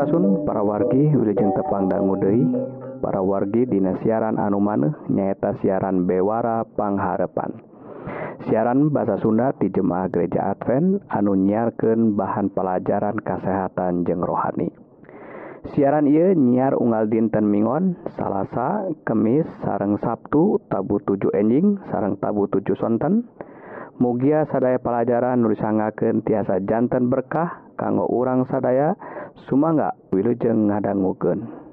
Surasun para wargi Wilujeng Tepangdanggu Dei para wargi Dina siaran Anumaneh nyaeta siaran Bewara Pangharepan siaran bahasa Sunda di Jemaah Gereja Advent anu nyiarkan bahan pelajaran kesehatan jeng rohani. Siaran ia nyiar unggal dinten Mingon Salasa Kemis sarang Sabtu tabu 7 enjing sarang tabu 7 sonten. Mugia sadaya pelajaran nulisangaken tiasa jantan berkah kanggo urang sadaya Sumangga. Wilujeng ngadangguken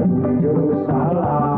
Jerusalem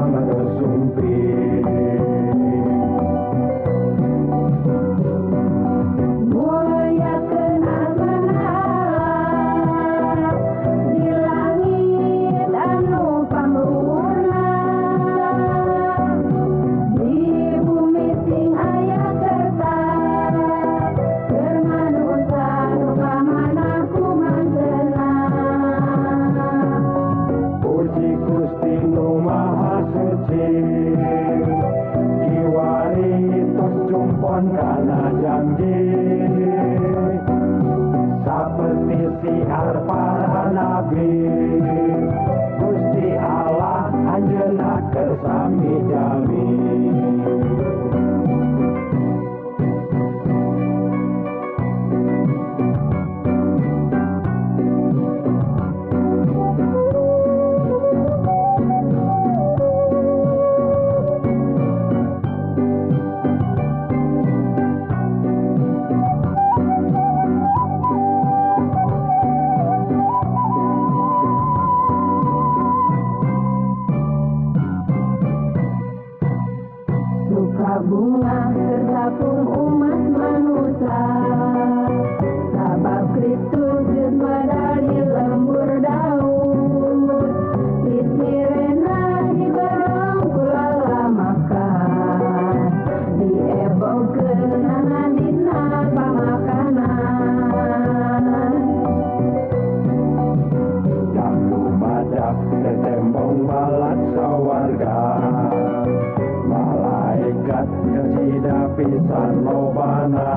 sanobana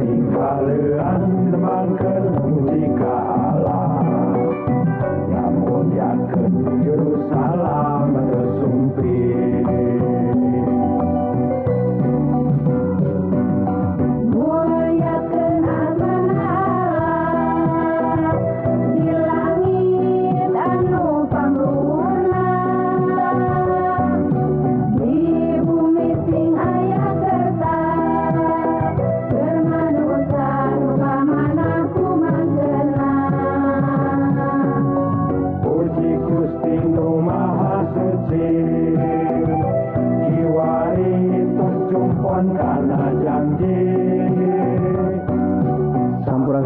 tingkah leuan teman keung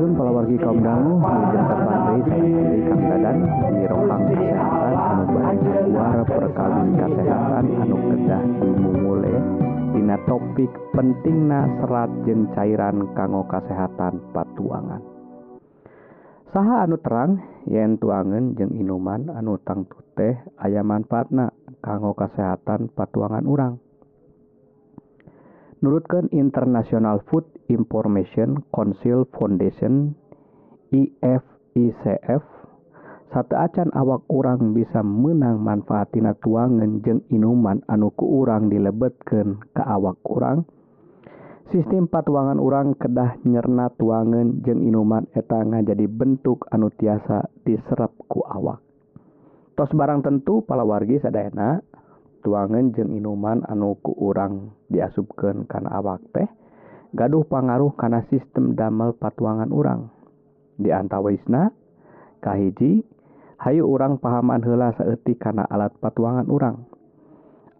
Nuhun para wargi kaum dangu Jentar Pandri Sendiri Kang Dadan Di Rokang Kesehatan Anu Bari Suara Perkawin Kesehatan Anu Kedah Dimumule Dina topik pentingna serat jeng cairan kanggo kesehatan patuangan. Saha anu terang yen tuangan jeng inuman anu tangtu teh ayam manfaatna kanggo kesehatan patuangan urang. Nurutkan International Food Information Council Foundation IFICF satu acan awak orang bisa menang manfaatina tuangan jeung inuman anu ku urang dilebetkan ke awak kurang Sistem patuangan orang kedah nyerna tuangan jeung inuman etanga jadi bentuk anu tiasa diserapku awak. Tos barang tentu palawargi sadana tuangan jeung inuman anu ku urang diasupken karena awak teh gaduh pangaruh karena sistem damel patuangan urang. Dianta Wisna Kahiji Hayu urang pahaman hela seeti karena alat patuangan urang.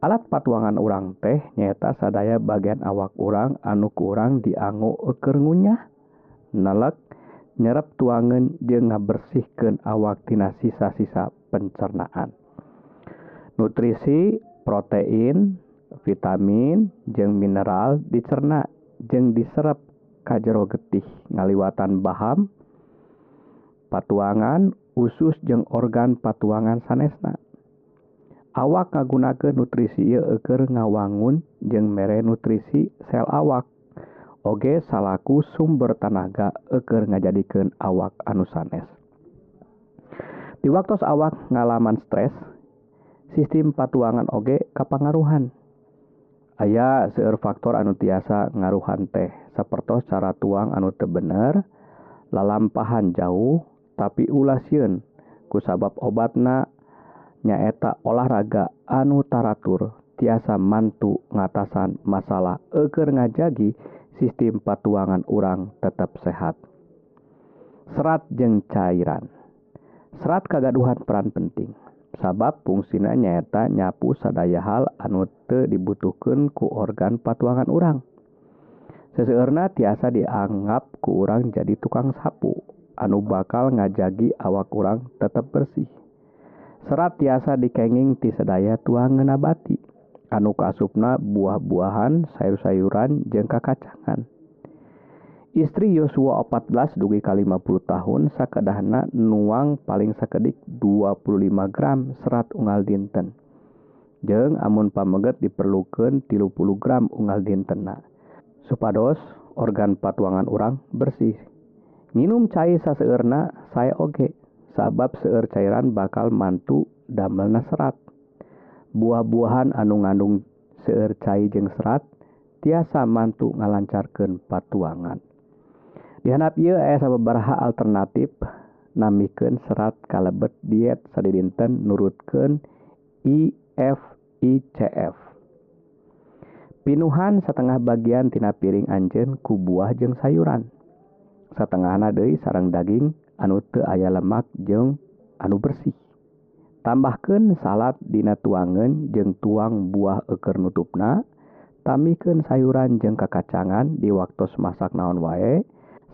Alat patuangan urang teh nyata sadaya bagian awak urang anu kurang dianggo ekergunya nelek nyerap tuangan je ngabersihkan awaktina sisa-sisa pencernaan. Nutrisi protein vitamin jeung mineral dicerna jeung diserap ka jero getih ngaliwatan Baham patuangan usus jeung organ patuangan sanesna. Awak ngagunakan nutrisi eker ngawangun jeung mere nutrisi sel awak. Oge salaku sumber tanaga keur ngajadikan awak anu sanes. Di waktu awak ngalaman stres sistem patuangan oge kapangaruhan. Aya seueur faktor anu tiasa ngaruhan teh. Sapertos cara tuang anu teu bener lalampahan jauh tapi ulasieun ku kusabab obatna nyaeta olahraga anu taratur tiasa mantu ngatasan masalah eker ngajagi sistem patuangan urang tetap sehat. Serat jeng cairan. Serat kagaduhan peran penting. sabab fungsina nyaeta nyapu sadaya hal anu teu dibutuhkan ku organ patuangan urang. Seseorna tiasa dianggap ku urang jadi tukang sapu anu bakal ngajagi awak kurang tetap bersih. Serat tiasa dikenging ti sedaya tuang ngenabati anu kasupna buah-buahan sayur-sayuran jengka kacangan istri Yosua 14 dugi ka 50 tahun sakedahna nuang paling sakedik 25 gram serat unggal dinten. Jeng amun pameget diperlukan 30 gram unggal dintena. Supados organ patuangan orang bersih. Minum cair saseerna saya oge sabab seueur cairan bakal mantu damelna serat. Buah-buahan anu ngandung seueur cair jeng serat tiasa mantu ngalancarkan patuangan. dihanap ia aya beberapa alternatif namikeun serat kalebet diet sadidinten nurutkeun IFICF pinuhan setengah bagiantina piring Anjen ku buah jeng sayuran. Setengah nadei sarang daging anu teu aya lemak jeung anu bersih. Tambahkan salat dina tuangan jeng tuang buah eker nutupna. Tamiken sayuran jeng kekacangan di waktu masak naon wae.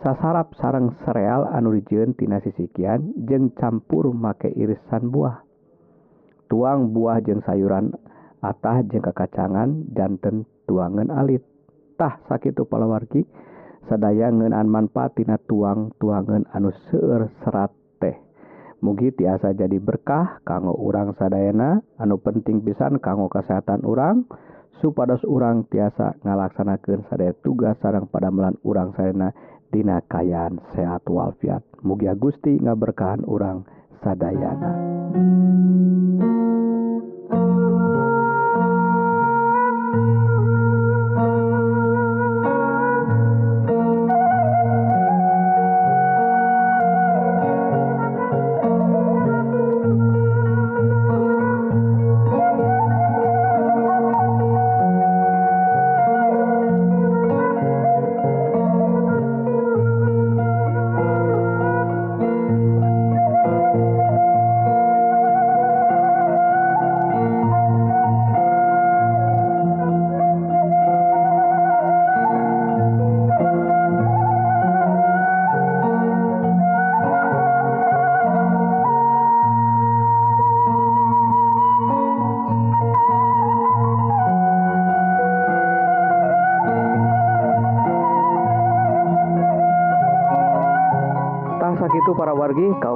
sasarap sarang sereal anu dijeuntina sisikian jeung campur make irisan buah. Tuang buah jeung sayuran atah jeung kekacangan jantan tuangan alittah sakit palawargi sadaya ngenan manfaatina tuang tuangan anu seueur serat teh. Mugi tiasa jadi berkah kanggo urang sadayana anu penting pisan kanggo kesehatan urang. Supados urang tiasa ngalaksanakan sadaya tugas sarang pada melan urang sadayana tina kayan sehat walafiat. Mugia Gusti ngaberkahan orang sadayana.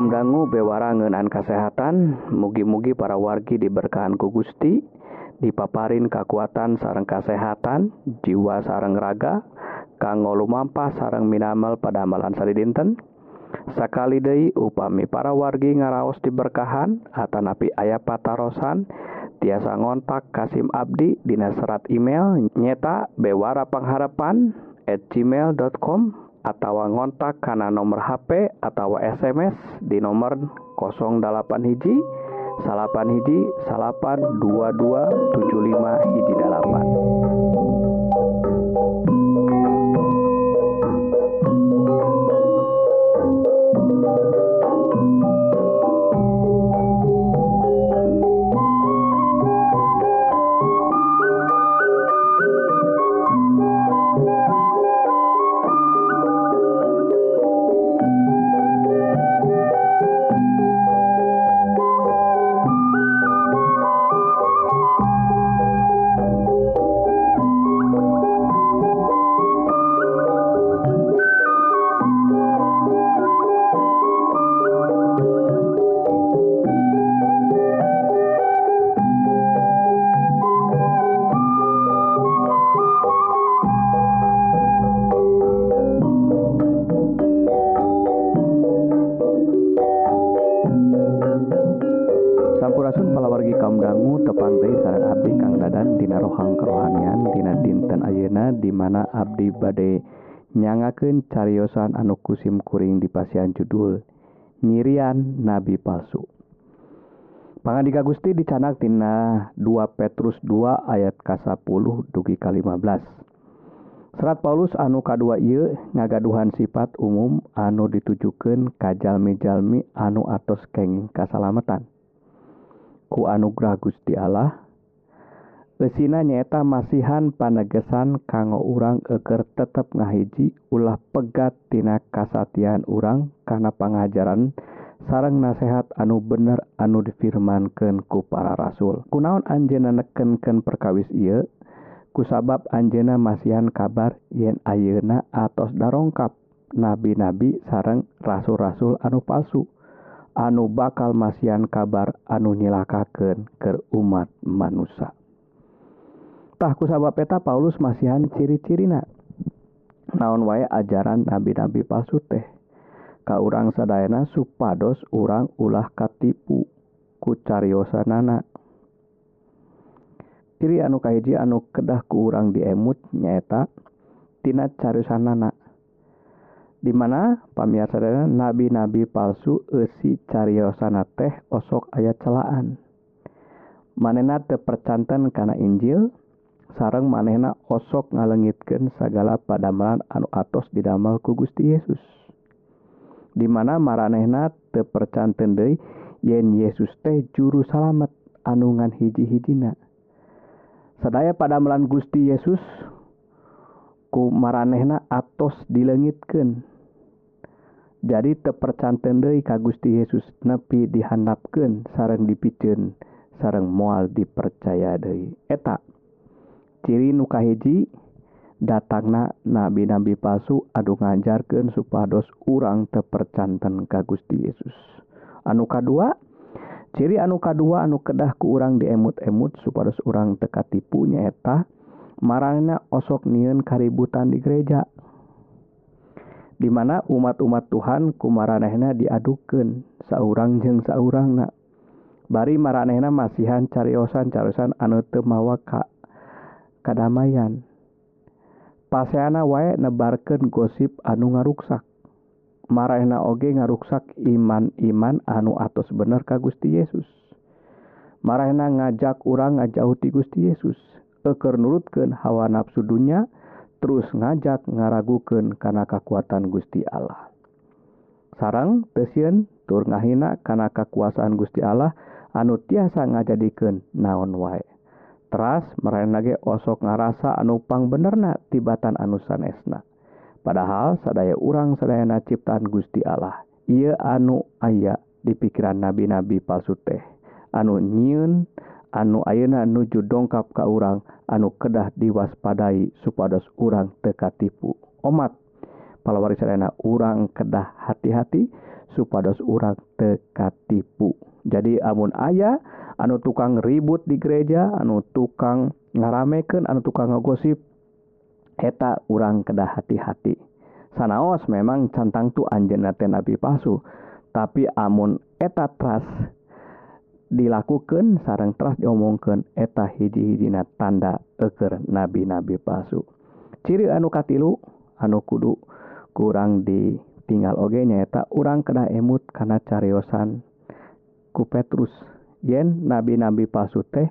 Ramdangu bewarangenan kasehatan. Mugi-mugi para wargi diberkahanku Gusti dipaparin kekuatan sarang kasehatan jiwa sarang raga kanggo lumampah sarang minamal pada amalan sari dinten. Sakali Dei upami para wargi ngaraos diberkahan Atanapi ayah patarosan tiasa ngontak Kasim Abdi Dina serat email nyeta bewara pengharapan at gmail.com tawa ngontak karena nomor HP atau SMS di nomor 08 hiji salapan hiji salapan 2275 hijjipan diceritakan cariyosan anu kusim kuring di pasian judul nyirian nabi palsu. Pangandika Gusti dicanaktina 2 Petrus 2 ayat ka10 dugi ka15 serat Paulus anu K2 ngagaduhan sifat umum anu ditujukan kajjalmijalmi anu atos kenging kasalamatan. Ku anugerah Gusti Allah Lesina nyaeta masihan panegesan kanggo urang eker tetep ngahiji ulah pegat tina kasatian urang kana pengajaran sarang nasehat anu bener anu difirmankan ku para rasul. Kunaon anjena nekenken perkawis ia kusabab anjena masihan kabar yen ayeuna atos darongkap nabi-nabi sarang rasul-rasul anu palsu. Anu bakal masihan kabar anu nyilakaken ke umat manusia Tahku sabab peta Paulus masihan ciri-cirina. Naon wae ajaran nabi-nabi palsu teh. Ka urang sadayana supados urang ulah katipu ku cariosanana. Ciri anu kahiji anu kedah ku urang diemut nyaeta tina cariosanana. Di mana sadayana nabi-nabi palsu eusi cariosana teh osok aya celaan. Manena tepercantan karena Injil, sarang manehna osok ngalengitkan segala padamelan anu atos didamel ku Gusti Yesus. Dimana maranehna tepercanten deui yen Yesus teh juru salamet anungan hiji-hijina. Sedaya padamelan Gusti Yesus ku maranehna atos dilengitkan jadi tepercanten deui ka Gusti Yesus nepi dihandapkan sarang dipicen sarang mual dipercaya deui. Etak ciri nukahiji datangna nabi-nabi palsu aduh ngajarkan supados urang tepercantan ka Gusti Yesus. Anuka kedua ciri anuka kedua anu kedah ke urang diemut-emut supados urang tekatipu nyaeta marana osok niun kaributan di gereja dimana umat-umat Tuhan kumaranehna diadukan saurang jeng saurang na bari maranehna masihan cariosan cariosan anu temawa ka kedamaian paseana wae nebarken gosip anu ngaruksak. Marahna oge ngaruksak iman-iman anu atos bener ka Gusti Yesus. Marahna ngajak urang ngajauti Gusti Yesus. Eker nurutken hawa nafsu dunya terus ngajak ngaraguken karena kekuatan Gusti Allah. Sarang tesien tur ngahina karena kekuasaan Gusti Allah anu tiasa ngajadikan naon wae. teras merenage osok ngarasa anupang benerna tibatan anusan esna padahal sadaya urang sadayana ciptaan Gusti Allah ia anu aya di pikiran nabi-nabi palsu teh. Anu nyiun anu ayeuna nuju dongkap ka urang anu kedah diwaspadai supados urang teka tipu omat palawari sadayana urang kedah hati-hati supados urang teka tipu jadi amun ayah anu tukang ribut di gereja anu tukang ngarameken anu tukang ngogosip heta urang kedah hati-hati. Sanaos memang cantang tuh anjenaten nabi palsu tapi amun eta tras dilakukan sarang tras diomongkan eta hiji-hijina tanda eker nabi-nabi palsu. Ciri anu katilu anu kudu kurang ditinggal ogenya eta urang kedah emut karena cariosan ku Petrus. yen nabi-nabi palsu teh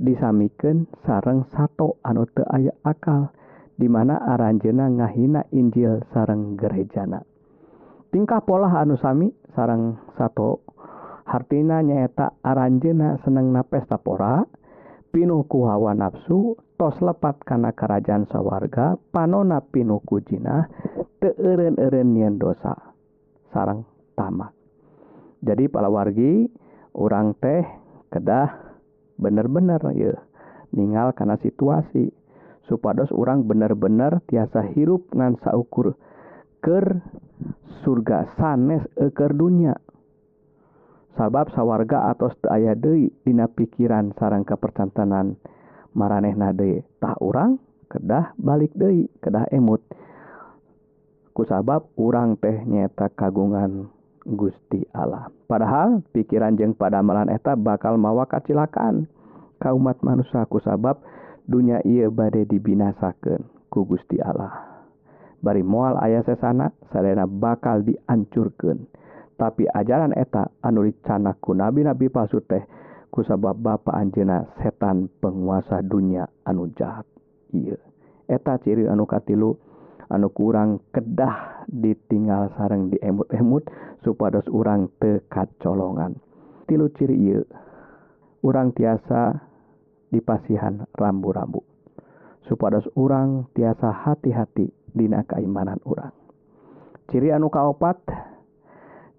disamiken sareng satu anu teu aya akal dimana aranjena ngahina Injil sareng gerejana. Tingkah pola anu sami sarang satu hartina nyaeta aranjena seneng na pesta pora pinuh ku hawa nafsu tos lepat kana kerajaan sawarga panona pinuh ku jinah teeren-eren yen dosa. Sarang tamak. Jadi palawargi wargi orang teh kedah bener-bener ya ningal karena situasi. Supados orang bener-bener tiasa hirup ngansa ukur ker surga sanes eker dunia sabab sawarga atau aya Dei dina pikiran sarang kepercantanan maraneh nade tah orang kedah balik Dei kedah emut. Kusabab orang teh nyeta kagungan Gusti Allah. Padahal pikiran jeng pada malan eta bakal mawa kacilakan. Kaumat manusiaku sabab dunia ia badai dibinasakan ku Gusti Allah. Bari mual ayah sesana Serena bakal diancurkan tapi ajaran eta anu dicanaku nabi-nabi palsu teh ku sabab bapa anjena setan penguasa dunia anu jahat iya eta ciri anu katilu anu kurang kedah ditinggal sareng di emut-emut supados urang tekat colongan tilu ciri iu urang tiasa dipasihan rambu-rambu. Supados urang tiasa hati-hati dina keimanan urang. Ciri anu kaopat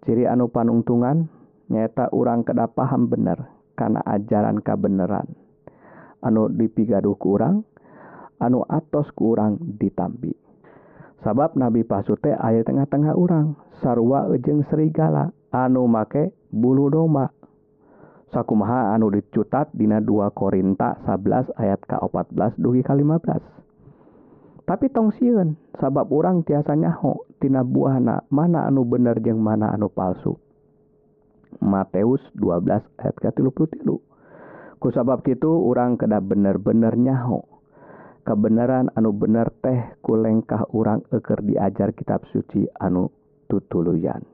ciri anu panungtungan nyata urang keda paham bener karena ajaran kabeneran. Anu dipigaduh kurang anu atos kurang ditambi. sabab nabi pasute aya tengah-tengah urang. Sarwa ejeng serigala anu make bulu domba. Sakumaha anu dicutat dina 2 Korinta 11 ayat ke14 dugi ke15 tapi tong siun sabab urang tiasa nyaho tina buahna mana anu bener jeung mana anu palsu. Mateus 12 ayat ke tilu. Ku sabab kitu orang kena bener-bener nyaho. kebenaran anu bener teh ku lengkah orang eker diajar kitab suci anu tutuluyan.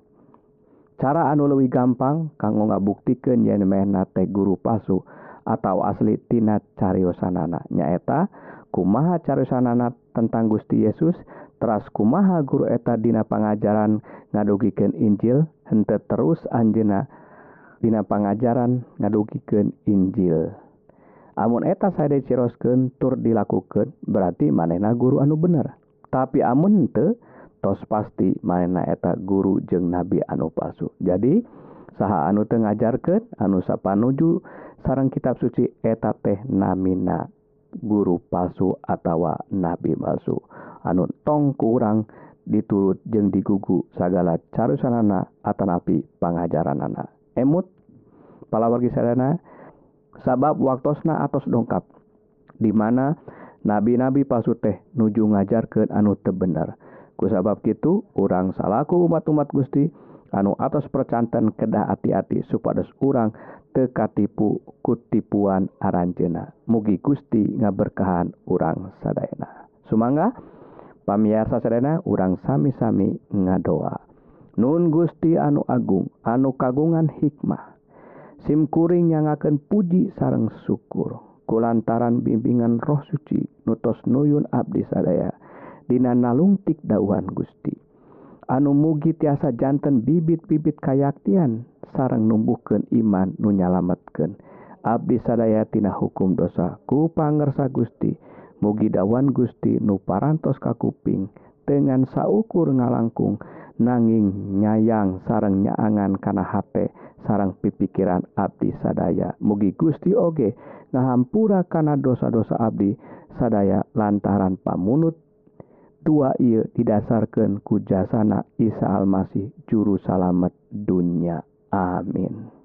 Cara anu lebih gampang kanggo ngabuktikan yen mena teh guru pasu atau aslitina cariyosanana nyaeta kumaha cariyosanana tentang Gusti Yesus teras kumaha guru eta dina pengajaran ngadugiken Injil hente terus Anjena dina pengajaran ngadugiken Injil. amun eta saya cirosken tur dilakukan berarti manehna guru anu bener. Tapi amun te tos pasti manehna eta guru jeng nabi anu palsu. Jadi saha anu te ngajarkan anu sapa nuju sarang kitab suci eta teh namina guru palsu atawa nabi palsu. Anu tong kurang diturut jeng digugu segala carusanana atanapi pengajaran anak emut palawargi sadana sabab waktosna atos dongkap dimana nabi-nabi palsu teh nuju ngajarkan anu tebenar ku sabab gitu orang salahku umat-umat Gusti anu atas percantan kedah hati-hati supados orang tekatipu kutipuan aranjena mugi Gusti ngaberkahan urang Sadayana Sumangga pamiarsa Serena urang sami-sami ngadoa. Nun Gusti anu Agung anu kagungan hikmah. SIMkuring yang akan puji sareng syukur. Kulantaran bimbingan roh suci nutos nuyun Abdi sadaya Dina nalungtik dawan Gusti. Anu mugi tiasa jantan bibit-bibit kayaktian sarang numbuhken iman nunyalamatkan Abdi sadayatina hukum dosa ku pangersa Gusti. Mugi dawan Gusti nu parantos kakuping dengan saukur ngalangkung nanging nyayang sarang nyaangan kana hate sarang pipikiran abdi sadaya. Mugi Gusti oge ngahampura karena dosa-dosa abdi sadaya lantaran pamunut tua ia didasarkan ku jasana Isa Almasih juru salamet dunia amin.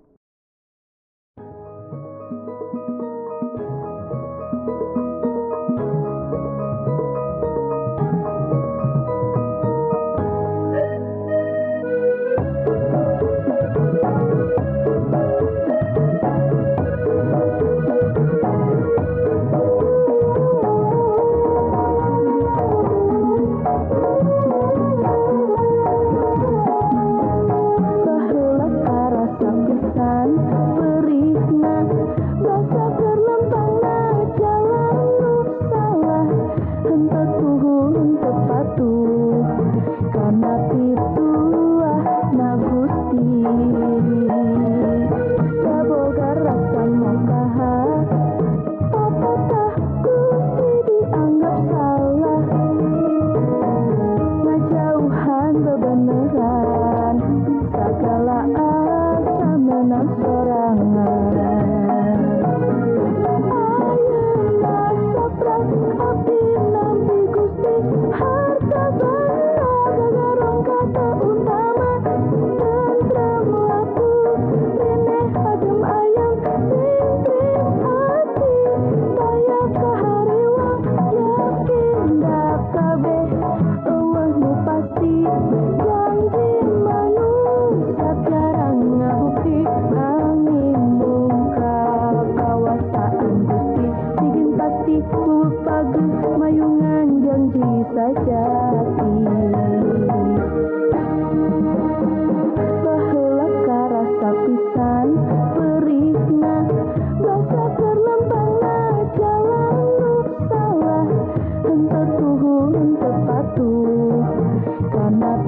Oh.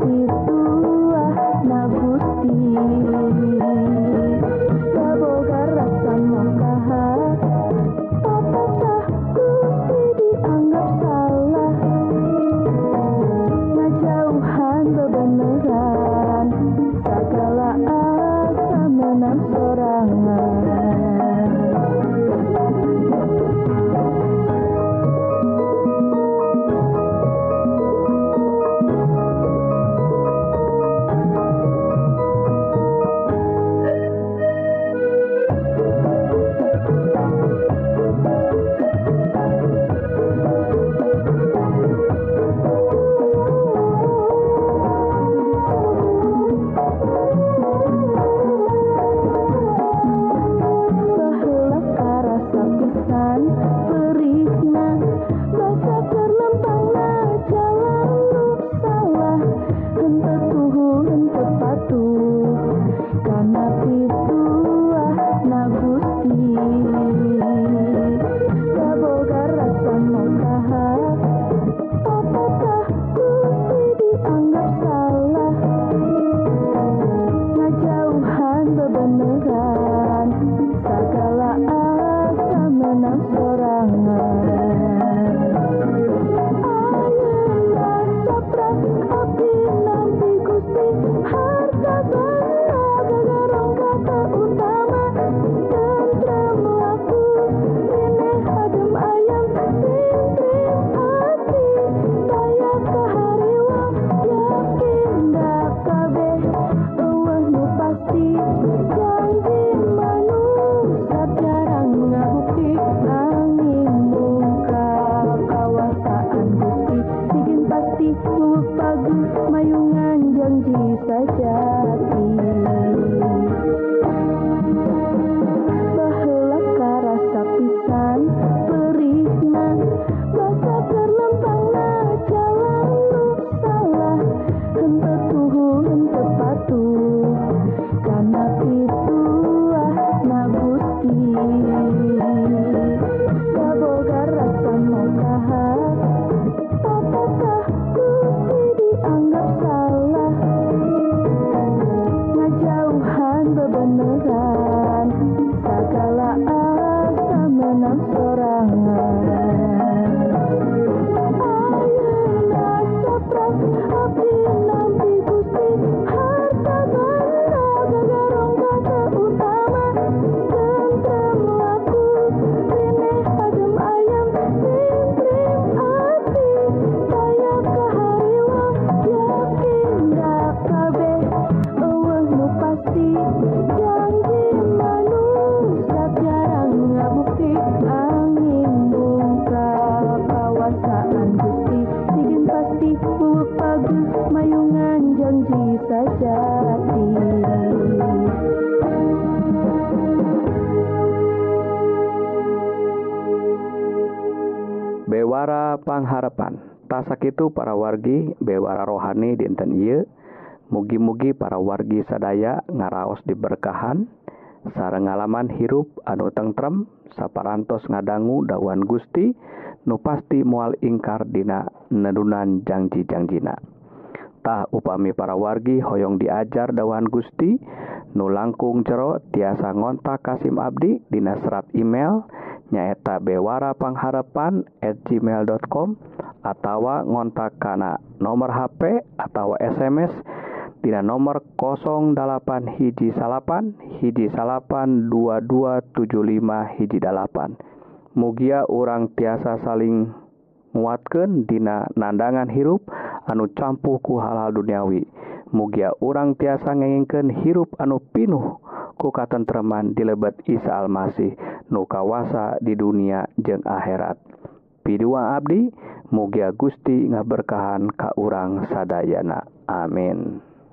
Thank you. wargi bewara rohani dinten Iye mugi-mugi para wargi sadaya ngaraos diberkahan. Sare ngalaman hirup anu tengrem saparantos ngadanggu dawan Gusti nu pasti mual ingkardina nedunan janji-jangjinatah upami para wargi Hoong diajar dawan Gusti nu langkung jero tiasa ngontak Kasim Abdi dina serat email nyaeta bewara pangharapan at gmail.com atau ngontak kana nomor HP atau SMS dina nomor 08 hiji salapan hiji salapan 2275 hiji dalapan. Mugia orang tiasa saling nguatkeun dina nandangan hirup anu campuhku hal-hal duniawi. Mugia urang tiasa ngengken hirup anu pinuh ku katentreman dilebet Isa Almasih nu kawasa di dunia jeung akhirat. Piduang Abdi mugia Gusti ngaberkahan ka urang sadayana. Amin.